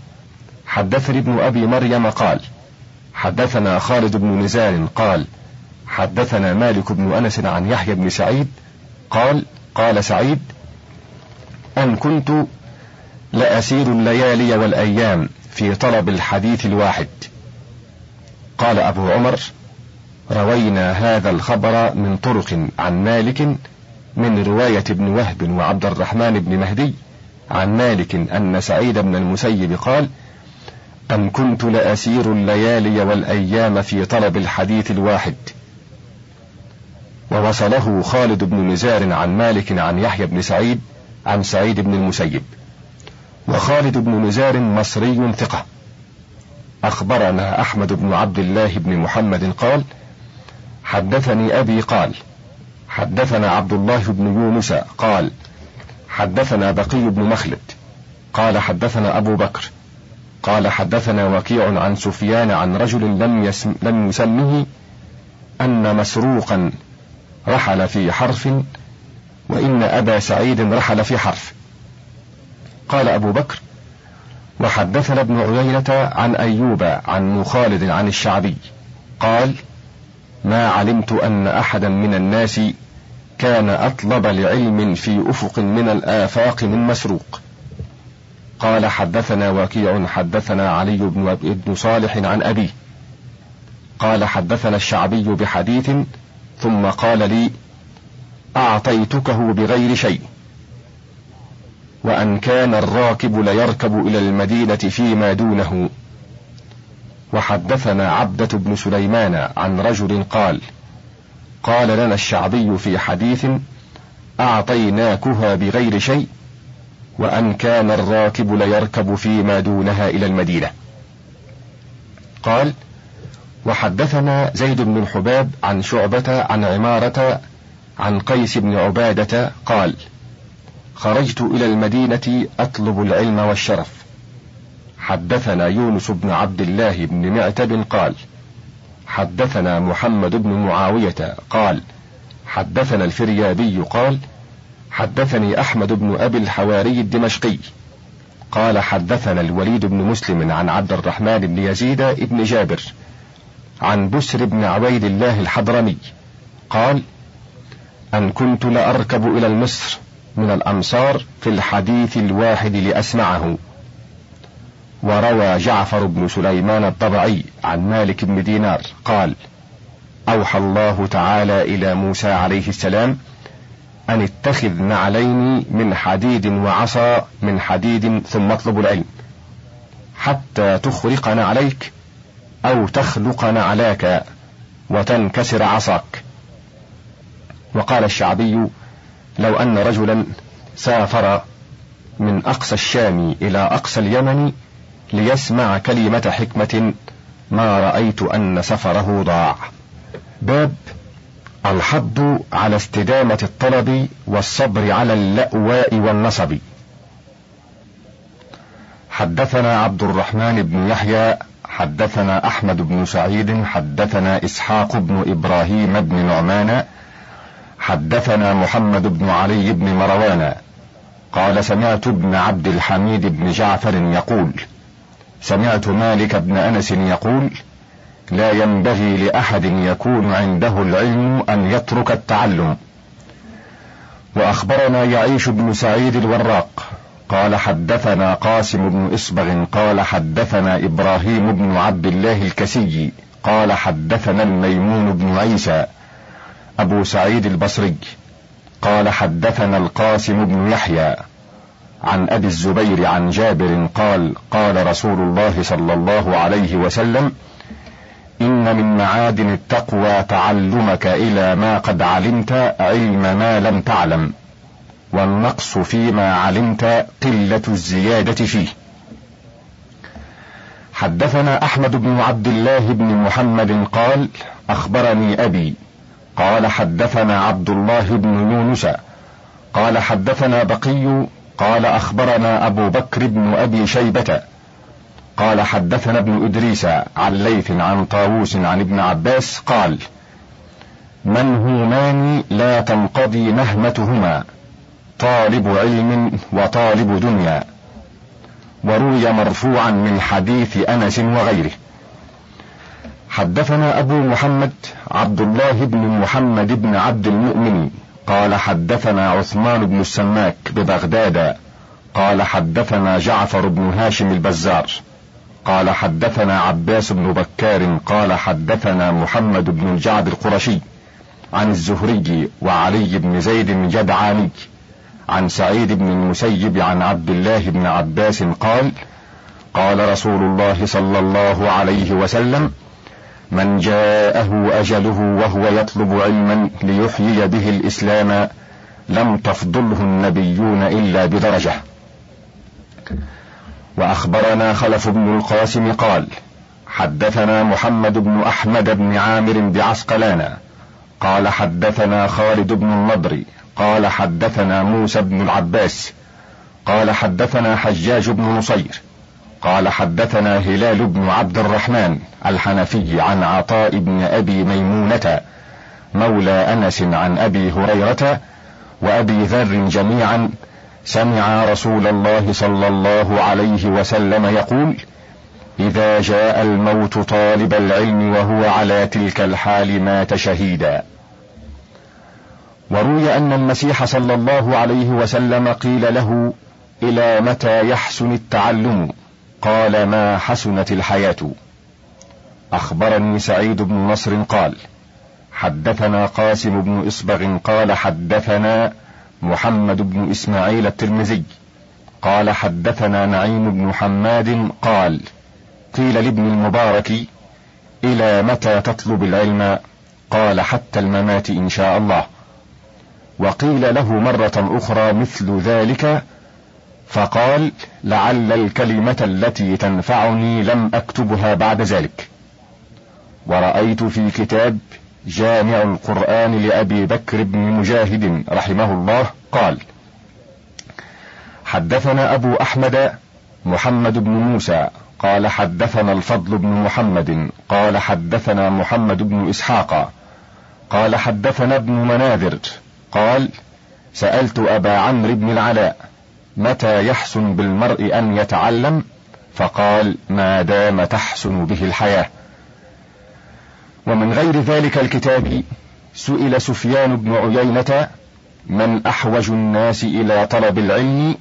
حدثني ابن أبي مريم قال حدثنا خالد بن نزار قال حدثنا مالك بن أنس عن يحيى بن سعيد قال قال سعيد أن كنت لأسير الليالي والأيام في طلب الحديث الواحد. قال أبو عمر روينا هذا الخبر من طرق عن مالك من رواية ابن وهب وعبد الرحمن بن مهدي عن مالك أن سعيد بن المسيب قال أن كنت لأسير الليالي والأيام في طلب الحديث الواحد. ووصله خالد بن نزار عن مالك عن يحيى بن سعيد عن سعيد بن المسيب. وخالد بن نزار مصري ثقة. أخبرنا أحمد بن عبد الله بن محمد قال حدثني أبي قال حدثنا عبد الله بن يونس قال حدثنا بقي بن مخلد قال حدثنا أبو بكر قال حدثنا وكيع عن سفيان عن رجل لم, يسم لم يسمه أن مسروقا رحل في حرف وإن أبا سعيد رحل في حرف. قال أبو بكر وحدثنا ابن عيينة عن أيوب عن خالد عن الشعبي قال ما علمت أن أحدا من الناس كان أطلب لعلم في أفق من الآفاق من مسروق. قال حدثنا وكيع حدثنا علي بن, ابن صالح عن أبيه قال حدثنا الشعبي بحديث ثم قال لي أعطيتكه بغير شيء. وأن كان الراكب ليركب إلى المدينة فيما دونه. وحدثنا عبدة بن سليمان عن رجل قال قال لنا الشعبي في حديث أعطيناكها بغير شيء وأن كان الراكب ليركب فيما دونها إلى المدينة. قال وحدثنا زيد بن الحباب عن شعبة عن عمارة عن قيس بن عبادة قال خرجت إلى المدينة أطلب العلم والشرف. حدثنا يونس بن عبد الله بن معتب قال حدثنا محمد بن معاوية قال حدثنا الفريابي قال حدثني أحمد بن أبي الحواري الدمشقي قال حدثنا الوليد بن مسلم عن عبد الرحمن بن يزيد بن جابر عن بسر بن عبيد الله الحضرمي قال أن كنت لأركب إلى المصر من الأمصار في الحديث الواحد لأسمعه. وروى جعفر بن سليمان الطبعي عن مالك بن دينار قال أوحى الله تعالى إلى موسى عليه السلام أن اتخذ نعلين من حديد وعصا من حديد ثم اطلب العلم حتى تخرق نعليك أو تخلق نعلاك وتنكسر عصاك. وقال الشعبي لو أن رجلا سافر من أقصى الشام إلى أقصى اليمن ليسمع كلمة حكمة ما رأيت أن سفره ضاع. باب الحض على استدامة الطلب والصبر على اللأواء والنصب. حدثنا عبد الرحمن بن يحيى حدثنا أحمد بن سعيد حدثنا إسحاق بن إبراهيم بن نعمان حدثنا محمد بن علي بن مروان. قال سمعت ابن عبد الحميد بن جعفر يقول سمعت مالك بن أنس يقول لا ينبغي لأحد يكون عنده العلم أن يترك التعلم. وأخبرنا يعيش بن سعيد الوراق قال حدثنا قاسم بن إصبغ قال حدثنا إبراهيم بن عبد الله الكسي قال حدثنا الميمون بن عيسى أبو سعيد البصري قال حدثنا القاسم بن يحيى. عن أبي الزبير عن جابر قال قال رسول الله صلى الله عليه وسلم إن من معادن التقوى تعلمك إلى ما قد علمت علم ما لم تعلم والنقص فيما علمت قلة الزيادة فيه. حدثنا أحمد بن عبد الله بن محمد قال أخبرني أبي قال حدثنا عبد الله بن يونس قال حدثنا بقي قال أخبرنا أبو بكر بن أبي شيبة. قال حدثنا ابن إدريس عن ليث عن طاووس عن ابن عباس قال منهومان لا تنقضي نهمتهما طالب علم وطالب دنيا. وروي مرفوعا من حديث أنس وغيره. حدثنا أبو محمد عبد الله بن محمد بن عبد المؤمن قال حدثنا عثمان بن السماك ببغداد. قال حدثنا جعفر بن هاشم البزار. قال حدثنا عباس بن بكار. قال حدثنا محمد بن الجعد القرشي عن الزهري وعلي بن زيد الجدعاني عن سعيد بن المسيب عن عبد الله بن عباس قال قال رسول الله صلى الله عليه وسلم من جاءه أجله وهو يطلب علما ليحيي به الإسلام لم تفضله النبيون إلا بدرجة. وأخبرنا خلف بن القاسم قال حدثنا محمد بن أحمد بن عامر بعسقلان. قال حدثنا خالد بن النضر. قال حدثنا موسى بن العباس. قال حدثنا حجاج بن نصير. قال حدثنا هلال بن عبد الرحمن الحنفي عن عطاء بن أبي ميمونة مولى أنس عن أبي هريرة وأبي ذر جميعا سمع رسول الله صلى الله عليه وسلم يقول إذا جاء الموت طالب العلم وهو على تلك الحال مات شهيدا وروي أن المسيح صلى الله عليه وسلم قيل له إلى متى يحسن التعلم؟ قال ما حسنت الحياة. أخبرني سعيد بن نصر قال حدثنا قاسم بن إصبغ قال حدثنا محمد بن إسماعيل الترمذي قال حدثنا نعيم بن حماد قال قيل لابن المبارك إلى متى تطلب العلم؟ قال حتى الممات إن شاء الله. وقيل له مرة أخرى مثل ذلك فقال لعل الكلمة التي تنفعني لم أكتبها بعد ذلك. ورأيت في كتاب جامع القرآن لأبي بكر بن مجاهد رحمه الله قال حدثنا أبو أحمد محمد بن موسى قال حدثنا الفضل بن محمد قال حدثنا محمد بن إسحاق قال حدثنا ابن مناذر قال سألت أبا عمرو بن العلاء متى يحسن بالمرء أن يتعلم؟ فقال ما دام تحسن به الحياة. ومن غير ذلك الكتاب سئل سفيان بن عيينة من أحوج الناس إلى طلب العلم؟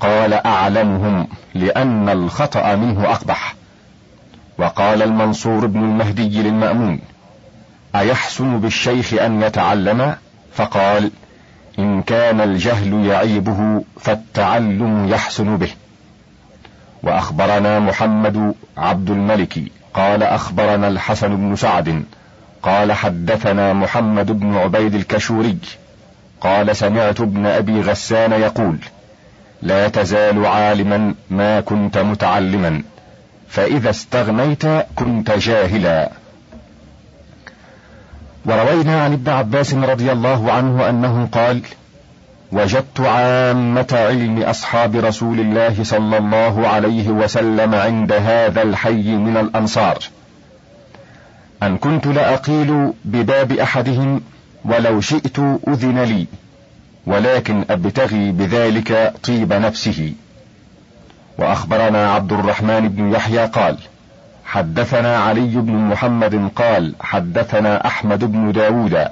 قال أعلمهم لأن الخطأ منه أقبح. وقال المنصور بن المهدي للمأمون أيحسن بالشيخ أن يتعلم؟ فقال إن كان الجهل يعيبه فالتعلم يحسن به. وأخبرنا محمد عبد الملك قال أخبرنا الحسن بن سعد قال حدثنا محمد بن عبيد الكشوري قال سمعت ابن أبي غسان يقول لا تزال عالما ما كنت متعلما فإذا استغنيت كنت جاهلا. وروينا عن ابن عباس رضي الله عنه أنه قال وجدت عامة علم أصحاب رسول الله صلى الله عليه وسلم عند هذا الحي من الأنصار. أن كنت لأقيل بباب أحدهم ولو شئت أذن لي ولكن أبتغي بذلك طيب نفسه. وأخبرنا عبد الرحمن بن يحيى قال حدثنا علي بن محمد قال حدثنا أحمد بن داود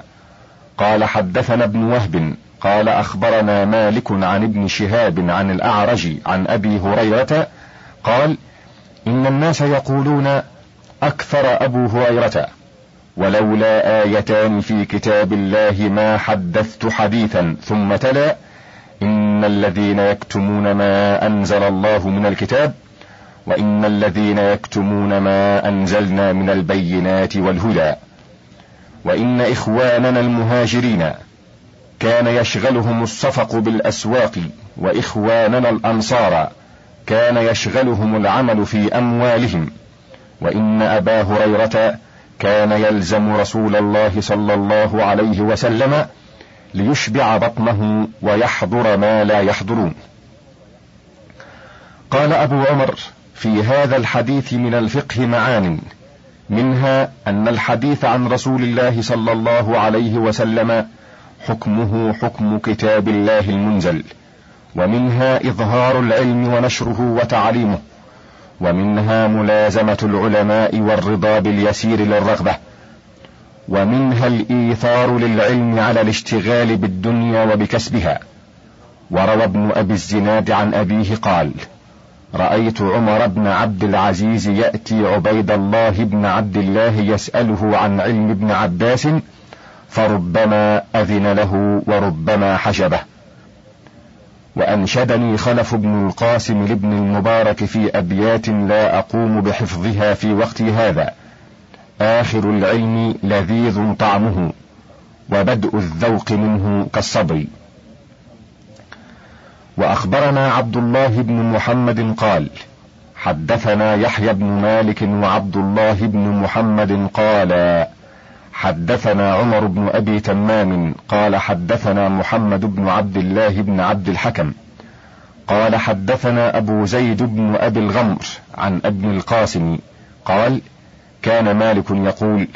قال حدثنا ابن وهب قال أخبرنا مالك عن ابن شهاب عن الأعرج عن أبي هريرة قال إن الناس يقولون أكثر أبو هريرة ولولا آيتان في كتاب الله ما حدثت حديثا ثم تلا إن الذين يكتمون ما أنزل الله من الكتاب وإن الذين يكتمون ما أنزلنا من البينات والهدى وإن إخواننا المهاجرين كان يشغلهم الصفق بالأسواق وإخواننا الأنصار كان يشغلهم العمل في أموالهم وإن أبا هريرة كان يلزم رسول الله صلى الله عليه وسلم ليشبع بطنه ويحضر ما لا يحضرون. قال أبو عمر في هذا الحديث من الفقه معان منها أن الحديث عن رسول الله صلى الله عليه وسلم حكمه حكم كتاب الله المنزل ومنها إظهار العلم ونشره وتعليمه ومنها ملازمة العلماء والرضا باليسير للرغبة ومنها الإيثار للعلم على الاشتغال بالدنيا وبكسبها. وروى ابن أبي الزناد عن أبيه قال رأيت عمر بن عبد العزيز يأتي عبيد الله بن عبد الله يسأله عن علم ابن عباس فربما أذن له وربما حجبه. وأنشدني خلف بن القاسم لابن المبارك في أبيات لا أقوم بحفظها في وقت هذا. آخر العلم لذيذ طعمه وبدء الذوق منه كالصبر وأخبرنا عبد الله بن محمد قال حدثنا يحيى بن مالك وعبد الله بن محمد قال حدثنا عمر بن أبي تمام قال حدثنا محمد بن عبد الله بن عبد الحكم قال حدثنا أبو زيد بن أبي الغمر عن ابن القاسم قال كان مالك يقول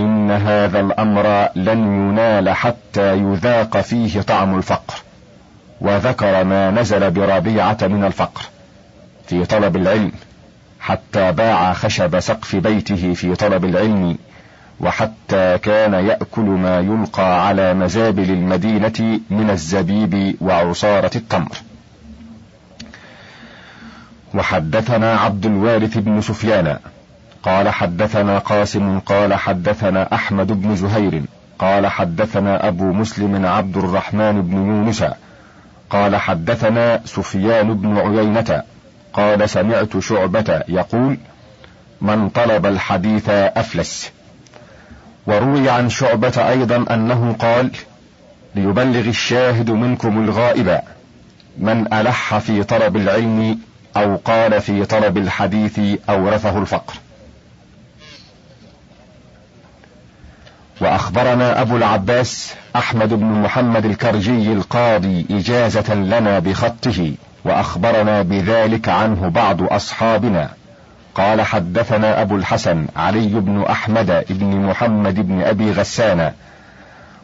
إن هذا الأمر لن ينال حتى يذاق فيه طعم الفقر. وذكر ما نزل بربيعة من الفقر في طلب العلم حتى باع خشب سقف بيته في طلب العلم وحتى كان يأكل ما يلقى على مزابل المدينة من الزبيب وعصارة التمر. وحدثنا عبد الوارث بن سفيان قال حدثنا قاسم قال حدثنا أحمد بن زهير قال حدثنا أبو مسلم عبد الرحمن بن يونس قال حدثنا سفيان بن عيينة قال سمعت شعبة يقول من طلب الحديث أفلس. وروي عن شعبة أيضا أنه قال ليبلغ الشاهد منكم الغائب من ألح في طلب العلم أو قال في طلب الحديث أورثه الفقر. وأخبرنا أبو العباس أحمد بن محمد الكرجي القاضي إجازة لنا بخطه وأخبرنا بذلك عنه بعض أصحابنا. قال حدثنا أبو الحسن علي بن أحمد بن محمد بن أبي غسان.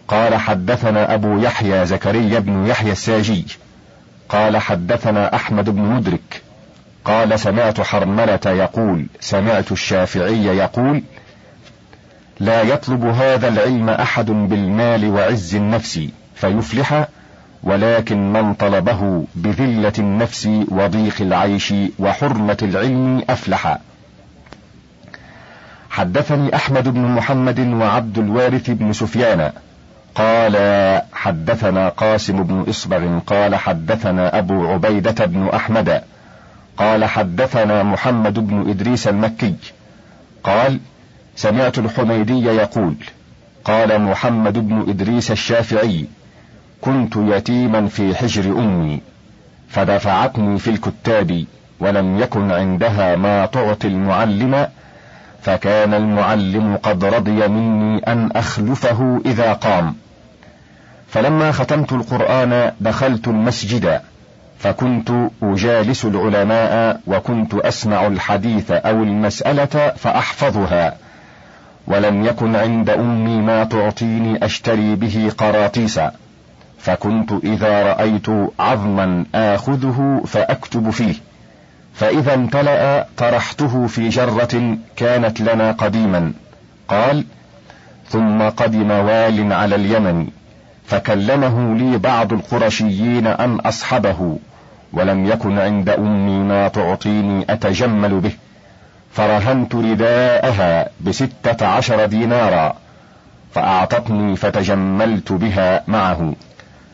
قال حدثنا أبو يحيى زكريا بن يحيى الساجي. قال حدثنا أحمد بن مدرك. قال سمعت حرملة يقول سمعت الشافعي يقول لا يطلب هذا العلم أحد بالمال وعز النفس فيفلح ولكن من طلبه بذلة النفس وضيق العيش وحرمة العلم أفلح. حدثني أحمد بن محمد وعبد الوارث بن سفيان. قال حدثنا قاسم بن إصبغ. قال حدثنا أبو عبيدة بن أحمد. قال حدثنا محمد بن إدريس المكي. قال سمعت الحميدي يقول قال محمد بن إدريس الشافعي كنت يتيما في حجر أمي فدفعتني في الكتاب ولم يكن عندها ما تعطي المعلم فكان المعلم قد رضي مني أن أخلفه إذا قام. فلما ختمت القرآن دخلت المسجد فكنت أجالس العلماء وكنت أسمع الحديث أو المسألة فأحفظها. ولم يكن عند أمي ما تعطيني أشتري به قراطيس فكنت إذا رأيت عظما آخذه فأكتب فيه فإذا امتلأ طرحته في جرة كانت لنا قديما. قال ثم قدم وال على اليمن فكلمه لي بعض القرشيين أن أصحبه ولم يكن عند أمي ما تعطيني أتجمل به. فرهنت رداءها بستة عشر دينارا فأعطتني فتجملت بها معه.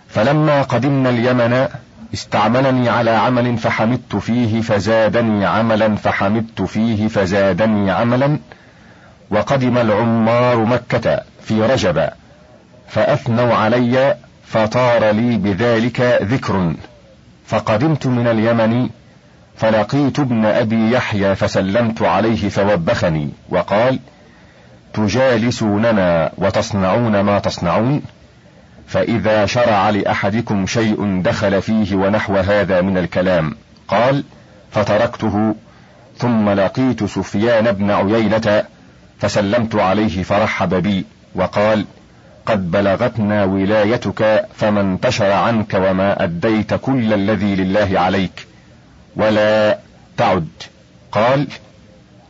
فلما قدمنا اليمن استعملني على عمل فحمدت فيه فزادني عملا فحمدت فيه فزادني عملا. وقدم العمار مكة في رجب فأثنوا علي فطار لي بذلك ذكر. فقدمت من اليمن فلقيت ابن أبي يحيى فسلمت عليه فوبخني وقال تجالسوننا وتصنعون ما تصنعون؟ فإذا شرع لأحدكم شيء دخل فيه ونحو هذا من الكلام قال فتركته. ثم لقيت سفيان بن عيينة فسلمت عليه فرحب بي وقال قد بلغتنا ولايتك فما انتشر عنك وما أديت كل الذي لله عليك. ولا تعد. قال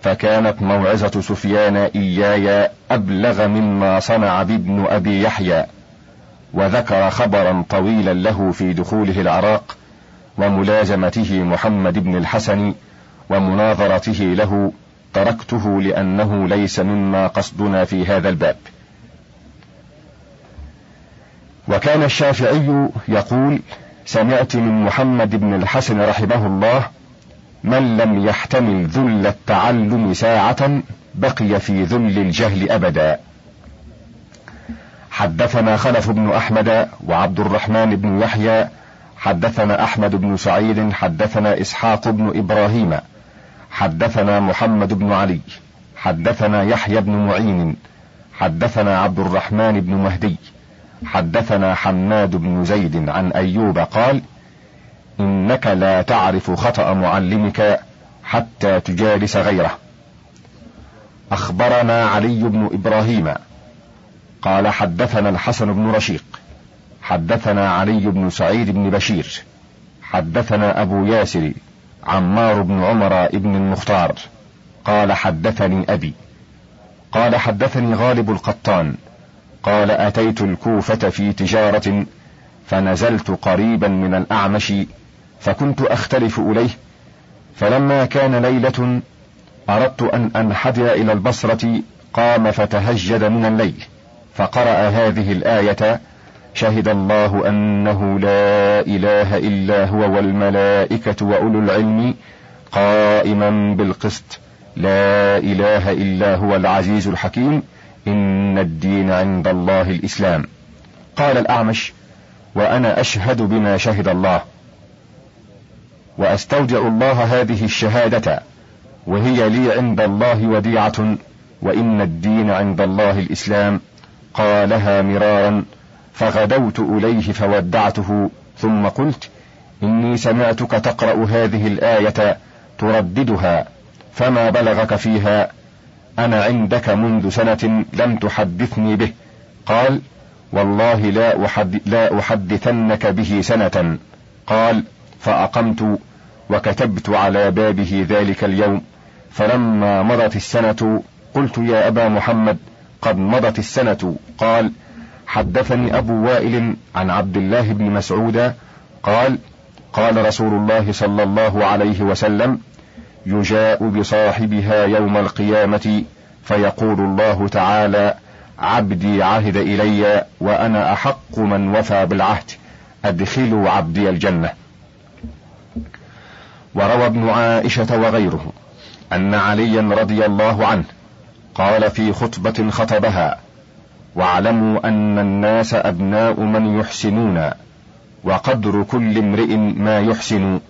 فكانت موعظة سفيان إياي أبلغ مما صنع بابن أبي يحيى وذكر خبرا طويلا له في دخوله العراق وملازمته محمد بن الحسن ومناظرته له تركته لأنه ليس مما قصدنا في هذا الباب. وكان الشافعي يقول سمعت من محمد بن الحسن رحمه الله من لم يحتمل ذل التعلم ساعة بقي في ذل الجهل أبدا. حدثنا خلف بن أحمد وعبد الرحمن بن يحيى حدثنا أحمد بن سعيد حدثنا إسحاق بن إبراهيم حدثنا محمد بن علي حدثنا يحيى بن معين حدثنا عبد الرحمن بن مهدي. حدثنا حماد بن زيد عن أيوب قال إنك لا تعرف خطأ معلمك حتى تجالس غيره. أخبرنا علي بن إبراهيم. قال حدثنا الحسن بن رشيق. حدثنا علي بن سعيد بن بشير. حدثنا أبو ياسر. عمار بن عمر بن المختار. قال حدثني أبي. قال حدثني غالب القطان. قال أتيت الكوفة في تجارة فنزلت قريبا من الأعمش فكنت أختلف إليه فلما كان ليلة أردت أن أنحدر إلى البصرة قام فتهجد من الليل فقرأ هذه الآية شهد الله أنه لا إله إلا هو والملائكة وأولو العلم قائما بالقسط لا إله إلا هو العزيز الحكيم إن الدين عند الله الإسلام. قال الأعمش وأنا أشهد بما شهد الله. وأستودع الله هذه الشهادة وهي لي عند الله وديعة وإن الدين عند الله الإسلام. قالها مرارا فغدوت إليه فودعته ثم قلت إني سمعتك تقرأ هذه الآية ترددها فما بلغك فيها؟ أنا عندك منذ سنة لم تحدثني به. قال والله لا, أحد لا أحدثنك به سنة. قال فأقمت وكتبت على بابه ذلك اليوم. فلما مضت السنة قلت يا أبا محمد قد مضت السنة. قال حدثني أبو وائل عن عبد الله بن مسعود. قال قال رسول الله صلى الله عليه وسلم يجاء بصاحبها يوم القيامة فيقول الله تعالى عبدي عهد إلي وأنا أحق من وفى بالعهد. أدخلوا عبدي الجنة. وروى ابن عائشة وغيره أن عليا رضي الله عنه قال في خطبة خطبها واعلموا أن الناس أبناء من يحسنون وقدر كل امرئ ما يحسن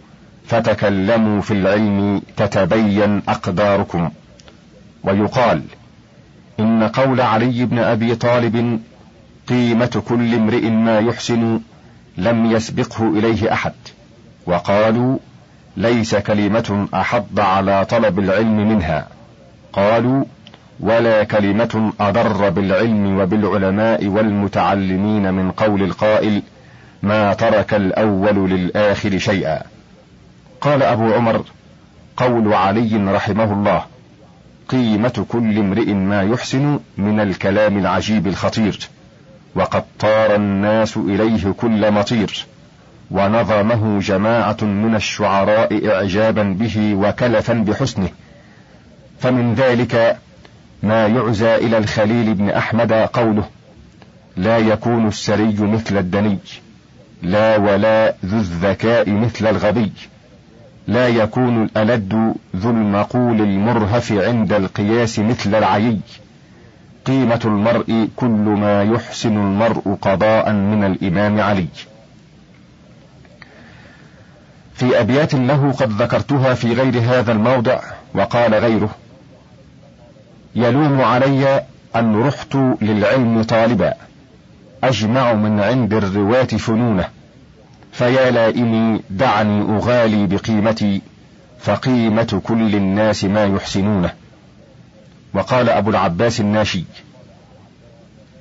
فتكلموا في العلم تتبين أقداركم. ويقال إن قول علي بن أبي طالب قيمة كل امرئ ما يحسن لم يسبقه إليه أحد. وقالوا ليس كلمة أحض على طلب العلم منها. قالوا ولا كلمة أضر بالعلم وبالعلماء والمتعلمين من قول القائل ما ترك الأول للآخر شيئا. قال أبو عمر قول علي رحمه الله قيمة كل امرئ ما يحسن من الكلام العجيب الخطير وقد طار الناس إليه كل مطير ونظمه جماعة من الشعراء إعجابا به وكلفا بحسنه. فمن ذلك ما يعزى إلى الخليل بن أحمد قوله لا يكون السري مثل الدني لا ولا ذو الذكاء مثل الغبي. لا يكون الألد ذو المقول المرهف عند القياس مثل العيي. قيمة المرء كل ما يحسن المرء قضاء من الإمام علي. في أبيات له قد ذكرتها في غير هذا الموضع وقال غيره يلوم علي أن رحت للعلم طالبا أجمع من عند الرواة فنونه. فيا لائمي دعني أغالي بقيمتي فقيمة كل الناس ما يحسنونه. وقال أبو العباس الناشي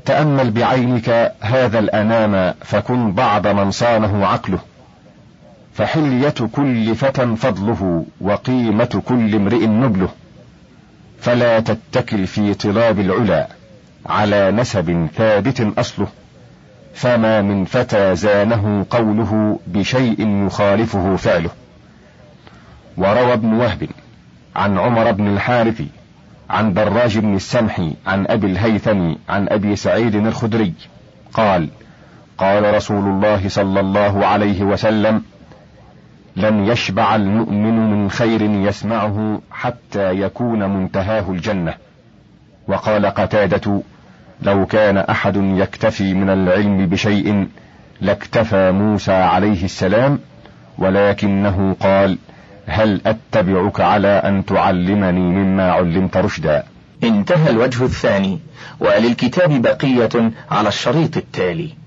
تأمل بعينك هذا الأنام فكن بعض من صانه عقله. فحلية كل فتى فضله وقيمة كل امرئ نبله. فلا تتكل في طلاب العلا على نسب ثابت أصله. فما من فتى زانه قوله بشيء يخالفه فعله. وروى ابن وهب عن عمر بن الحارث عن دراج بن السمح عن أبي الهيثم عن أبي سعيد الخدري قال قال رسول الله صلى الله عليه وسلم لن يشبع المؤمن من خير يسمعه حتى يكون منتهاه الجنة وقال قتادة لو كان أحد يكتفي من العلم بشيء لاكتفى موسى عليه السلام ولكنه قال هل أتبعك على أن تعلمني مما علمت رشدا؟ انتهى الوجه الثاني وللكتاب بقية على الشريط التالي.